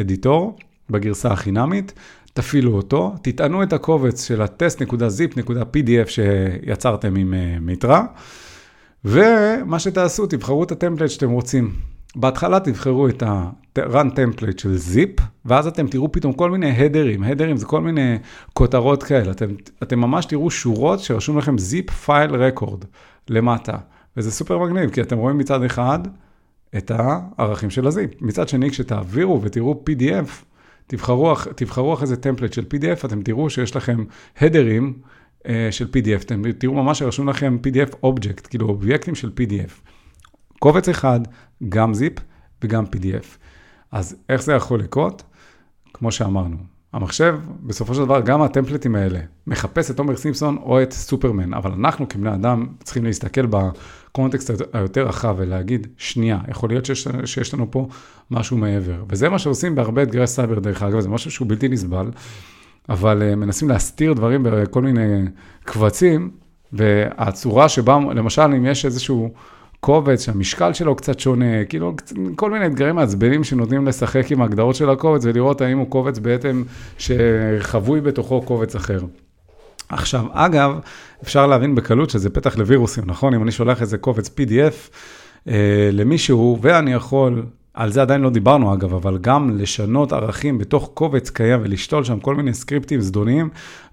אדיטור בגרסה החינמית, תפעילו אותו, תטענו את הקובץ של ה-test.zip.pdf שיצרתם עם אה, מיטרה, ומה שתעשו, תבחרו את הטמפלט שאתם רוצים. בהתחלה תבחרו את ה-run template של zip, ואז אתם תראו פתאום כל מיני הדרים, הדרים זה כל מיני כותרות כאלה, אתם, אתם ממש תראו שורות שרשום לכם zip file record למטה, וזה סופר מגניב, כי אתם רואים מצד אחד את הערכים של הזיפ, מצד שני כשתעבירו ותראו PDF, תבחרו, תבחרו אחרי זה טמפלט של PDF, אתם תראו שיש לכם הדרים uh, של PDF, אתם תראו ממש שרשום לכם PDF object, כאילו אובייקטים של PDF. קובץ אחד, גם זיפ וגם PDF. אז איך זה יכול לקרות? כמו שאמרנו, המחשב, בסופו של דבר, גם הטמפלטים האלה, מחפש את עומר סימפסון או את סופרמן, אבל אנחנו כבני אדם צריכים להסתכל בקונטקסט היותר רחב ולהגיד, שנייה, יכול להיות שיש, שיש לנו פה משהו מעבר. וזה מה שעושים בהרבה אתגרי סייבר, דרך אגב, זה משהו שהוא בלתי נסבל, אבל uh, מנסים להסתיר דברים בכל מיני קבצים, והצורה שבה, למשל, אם יש איזשהו... קובץ שהמשקל שלו קצת שונה, כאילו כל מיני אתגרים מעצבנים שנותנים לשחק עם ההגדרות של הקובץ ולראות האם הוא קובץ בעצם שחבוי בתוכו קובץ אחר. עכשיו, אגב, אפשר להבין בקלות שזה פתח לווירוסים, נכון? אם אני שולח איזה קובץ PDF אה, למישהו, ואני יכול, על זה עדיין לא דיברנו אגב, אבל גם לשנות ערכים בתוך קובץ קיים ולשתול שם כל מיני סקריפטים זדוניים,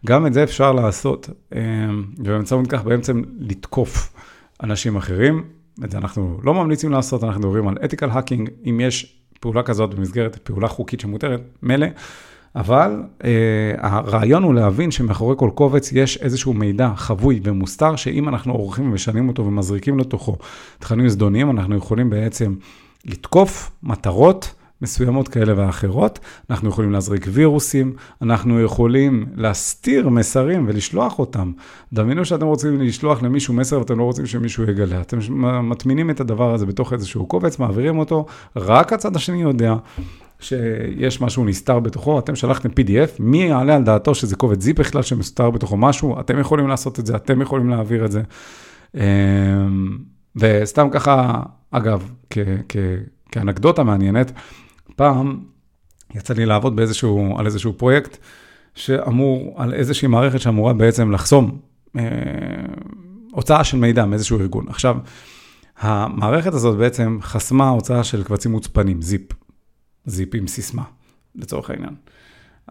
גם את זה אפשר לעשות, אה, ובאמצעות כך בעצם לתקוף אנשים אחרים. את זה אנחנו לא ממליצים לעשות, אנחנו מדברים על אתיקל האקינג, אם יש פעולה כזאת במסגרת פעולה חוקית שמותרת, מילא, אבל אה, הרעיון הוא להבין שמאחורי כל קובץ יש איזשהו מידע חבוי ומוסתר, שאם אנחנו עורכים ומשנים אותו ומזריקים לתוכו תכנים זדוניים, אנחנו יכולים בעצם לתקוף מטרות. מסוימות כאלה ואחרות, אנחנו יכולים להזריק וירוסים, אנחנו יכולים להסתיר מסרים ולשלוח אותם. דמיינו שאתם רוצים לשלוח למישהו מסר ואתם לא רוצים שמישהו יגלה. אתם מטמינים את הדבר הזה בתוך איזשהו קובץ, מעבירים אותו, רק הצד השני יודע שיש משהו נסתר בתוכו, אתם שלחתם PDF, מי יעלה על דעתו שזה קובץ זיפ בכלל שמסתר בתוכו משהו, אתם יכולים לעשות את זה, אתם יכולים להעביר את זה. אמ, וסתם ככה, אגב, כאנקדוטה מעניינת, פעם יצא לי לעבוד באיזשהו, על איזשהו פרויקט שאמור, על איזושהי מערכת שאמורה בעצם לחסום אה, הוצאה של מידע מאיזשהו ארגון. עכשיו, המערכת הזאת בעצם חסמה הוצאה של קבצים מוצפנים, זיפ, זיפ עם סיסמה, לצורך העניין.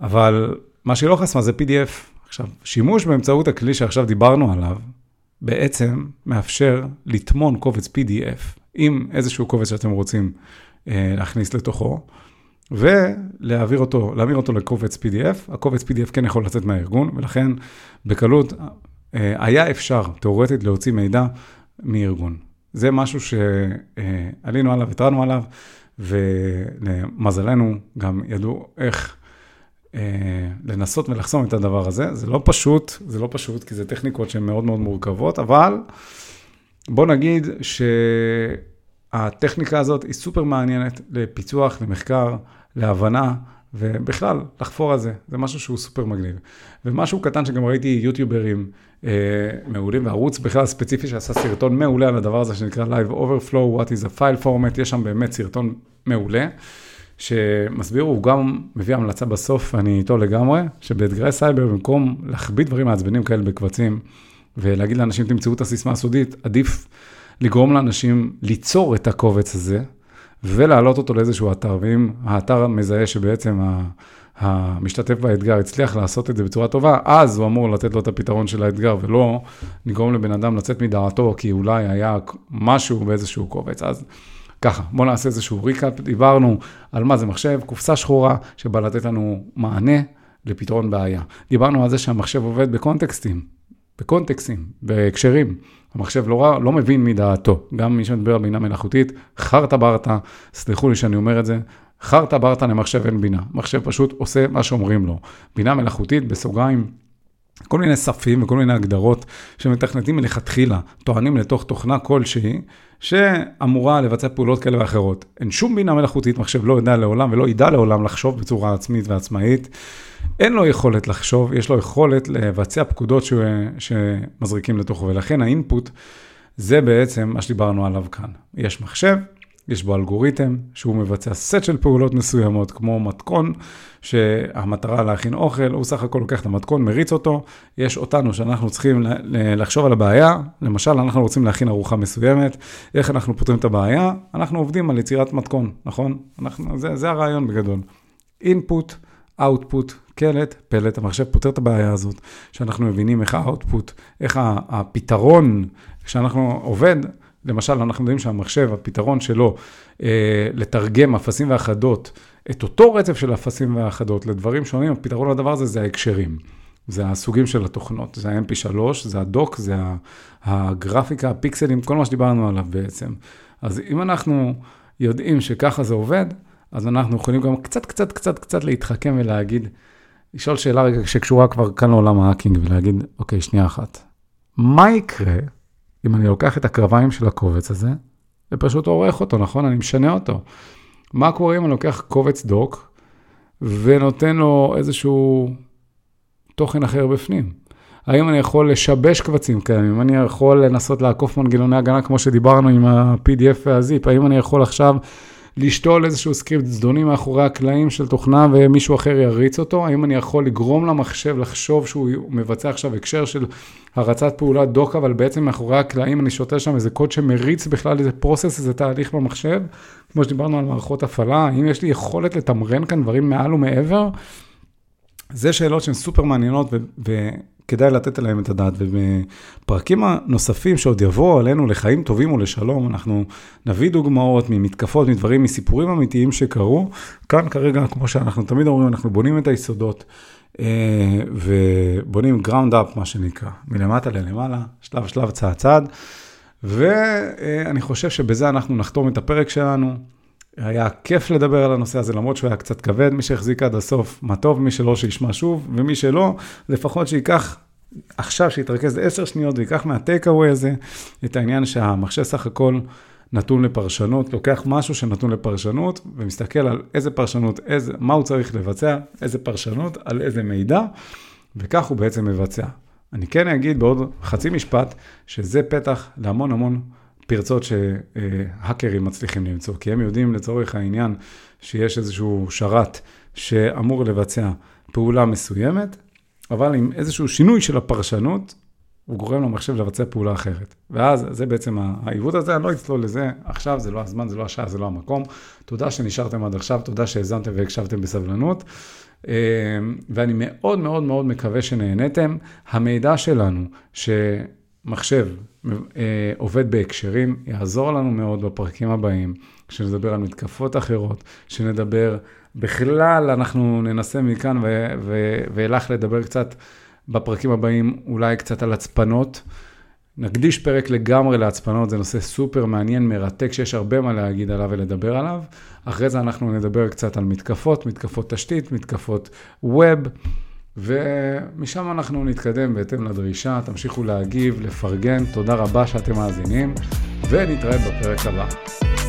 אבל מה שהיא לא חסמה זה PDF. עכשיו, שימוש באמצעות הכלי שעכשיו דיברנו עליו, בעצם מאפשר לטמון קובץ PDF עם איזשהו קובץ שאתם רוצים להכניס לתוכו, ולהעביר אותו, להעביר אותו לקובץ PDF. הקובץ PDF כן יכול לצאת מהארגון, ולכן בקלות אה, היה אפשר, תאורטית, להוציא מידע מארגון. זה משהו שעלינו עליו, התרענו עליו, ולמזלנו גם ידעו איך אה, לנסות ולחסום את הדבר הזה. זה לא פשוט, זה לא פשוט, כי זה טכניקות שהן מאוד מאוד מורכבות, אבל בוא נגיד שהטכניקה הזאת היא סופר מעניינת לפיצוח, למחקר, להבנה. ובכלל, לחפור על זה, זה משהו שהוא סופר מגניב. ומשהו קטן שגם ראיתי יוטיוברים אה, מעולים, וערוץ בכלל ספציפי שעשה סרטון מעולה על הדבר הזה שנקרא Live Overflow, What is a file format, יש שם באמת סרטון מעולה, שמסביר, הוא גם מביא המלצה בסוף, אני איתו לגמרי, שבאתגרי סייבר, במקום להכביד דברים מעצבנים כאלה בקבצים, ולהגיד לאנשים, תמצאו את הסיסמה הסודית, עדיף לגרום לאנשים ליצור את הקובץ הזה, ולהעלות אותו לאיזשהו אתר, ואם האתר מזהה שבעצם המשתתף באתגר הצליח לעשות את זה בצורה טובה, אז הוא אמור לתת לו את הפתרון של האתגר, ולא לגרום לבן אדם לצאת מדעתו, כי אולי היה משהו באיזשהו קובץ. אז ככה, בואו נעשה איזשהו ריקאפ, דיברנו על מה זה מחשב, קופסה שחורה שבא לתת לנו מענה לפתרון בעיה. דיברנו על זה שהמחשב עובד בקונטקסטים, בקונטקסטים, בהקשרים. המחשב לא, לא מבין מדעתו. גם מי שמדבר על בינה מלאכותית, חרטה ברטה, סלחו לי שאני אומר את זה, חרטה ברטה למחשב אין בינה. מחשב פשוט עושה מה שאומרים לו. בינה מלאכותית, בסוגריים, כל מיני ספים וכל מיני הגדרות שמתכנתים מלכתחילה, טוענים לתוך תוכנה כלשהי, שאמורה לבצע פעולות כאלה ואחרות. אין שום בינה מלאכותית, מחשב לא יודע לעולם ולא ידע לעולם לחשוב בצורה עצמית ועצמאית. אין לו יכולת לחשוב, יש לו יכולת לבצע פקודות ש... שמזריקים לתוכו, ולכן האינפוט זה בעצם מה שדיברנו עליו כאן. יש מחשב, יש בו אלגוריתם שהוא מבצע סט של פעולות מסוימות, כמו מתכון, שהמטרה להכין אוכל, הוא סך הכל לוקח את המתכון, מריץ אותו, יש אותנו שאנחנו צריכים לחשוב על הבעיה, למשל, אנחנו רוצים להכין ארוחה מסוימת, איך אנחנו פותרים את הבעיה? אנחנו עובדים על יצירת מתכון, נכון? אנחנו, זה, זה הרעיון בגדול. input, output, קלט, פלט, המחשב פותר את הבעיה הזאת, שאנחנו מבינים איך האוטפוט, איך הפתרון, כשאנחנו עובד, למשל, אנחנו יודעים שהמחשב, הפתרון שלו אה, לתרגם אפסים ואחדות, את אותו רצף של אפסים ואחדות לדברים שונים, הפתרון לדבר הזה זה ההקשרים. זה הסוגים של התוכנות, זה ה-MP3, זה הדוק, זה הגרפיקה, הפיקסלים, כל מה שדיברנו עליו בעצם. אז אם אנחנו יודעים שככה זה עובד, אז אנחנו יכולים גם קצת, קצת, קצת, קצת להתחכם ולהגיד, לשאול שאלה רגע שקשורה כבר כאן לעולם ההאקינג ולהגיד, אוקיי, שנייה אחת. מה יקרה אם אני לוקח את הקרביים של הקובץ הזה ופשוט עורך אותו, נכון? אני משנה אותו. מה קורה אם אני לוקח קובץ דוק ונותן לו איזשהו תוכן אחר בפנים? האם אני יכול לשבש קבצים קיימים? אני יכול לנסות לעקוף מנגנוני הגנה כמו שדיברנו עם ה-PDF והזיפ? האם אני יכול עכשיו לשתול איזשהו סקריפט זדוני מאחורי הקלעים של תוכנה ומישהו אחר יריץ אותו? האם אני יכול לגרום למחשב לחשוב שהוא מבצע עכשיו הקשר של הרצת פעולת doc, אבל בעצם מאחורי הקלעים אני שותל שם איזה קוד שמריץ בכלל איזה process, איזה תהליך במחשב? כמו שדיברנו על מערכות הפעלה, האם יש לי יכולת לתמרן כאן דברים מעל ומעבר? זה שאלות שהן סופר מעניינות ו- כדאי לתת עליהם את הדעת. ובפרקים הנוספים שעוד יבואו עלינו לחיים טובים ולשלום, אנחנו נביא דוגמאות ממתקפות, מדברים, מסיפורים אמיתיים שקרו. כאן כרגע, כמו שאנחנו תמיד אומרים, אנחנו בונים את היסודות. אה, ובונים גראונד אפ, מה שנקרא, מלמטה ללמעלה, שלב שלב, צעד צעד. ואני חושב שבזה אנחנו נחתום את הפרק שלנו. היה כיף לדבר על הנושא הזה, למרות שהוא היה קצת כבד. מי שהחזיק עד הסוף, מה טוב, מי שלא, שישמע שוב, ומי שלא, לפחות שייקח עכשיו, שיתרכז עשר שניות ויקח מהטייק אווי הזה את העניין שהמחשב סך הכל נתון לפרשנות, לוקח משהו שנתון לפרשנות, ומסתכל על איזה פרשנות, איזה, מה הוא צריך לבצע, איזה פרשנות, על איזה מידע, וכך הוא בעצם מבצע. אני כן אגיד בעוד חצי משפט, שזה פתח להמון המון פרצות שהאקרים מצליחים למצוא, כי הם יודעים לצורך העניין שיש איזשהו שרת שאמור לבצע פעולה מסוימת, אבל עם איזשהו שינוי של הפרשנות, הוא גורם למחשב לבצע פעולה אחרת. ואז זה בעצם העיוות הזה, אני לא אצלול לזה, עכשיו זה לא הזמן, זה לא השעה, זה לא המקום. תודה שנשארתם עד עכשיו, תודה שהאזנתם והקשבתם בסבלנות, ואני מאוד מאוד מאוד מקווה שנהניתם. המידע שלנו, שמחשב עובד בהקשרים, יעזור לנו מאוד בפרקים הבאים, כשנדבר על מתקפות אחרות, שנדבר בכלל, אנחנו ננסה מכאן ואילך לדבר קצת בפרקים הבאים, אולי קצת על הצפנות. נקדיש פרק לגמרי להצפנות, זה נושא סופר מעניין, מרתק, שיש הרבה מה להגיד עליו ולדבר עליו. אחרי זה אנחנו נדבר קצת על מתקפות, מתקפות תשתית, מתקפות ווב, ומשם אנחנו נתקדם בהתאם לדרישה. תמשיכו להגיב, לפרגן, תודה רבה שאתם מאזינים, ונתראה בפרק הבא.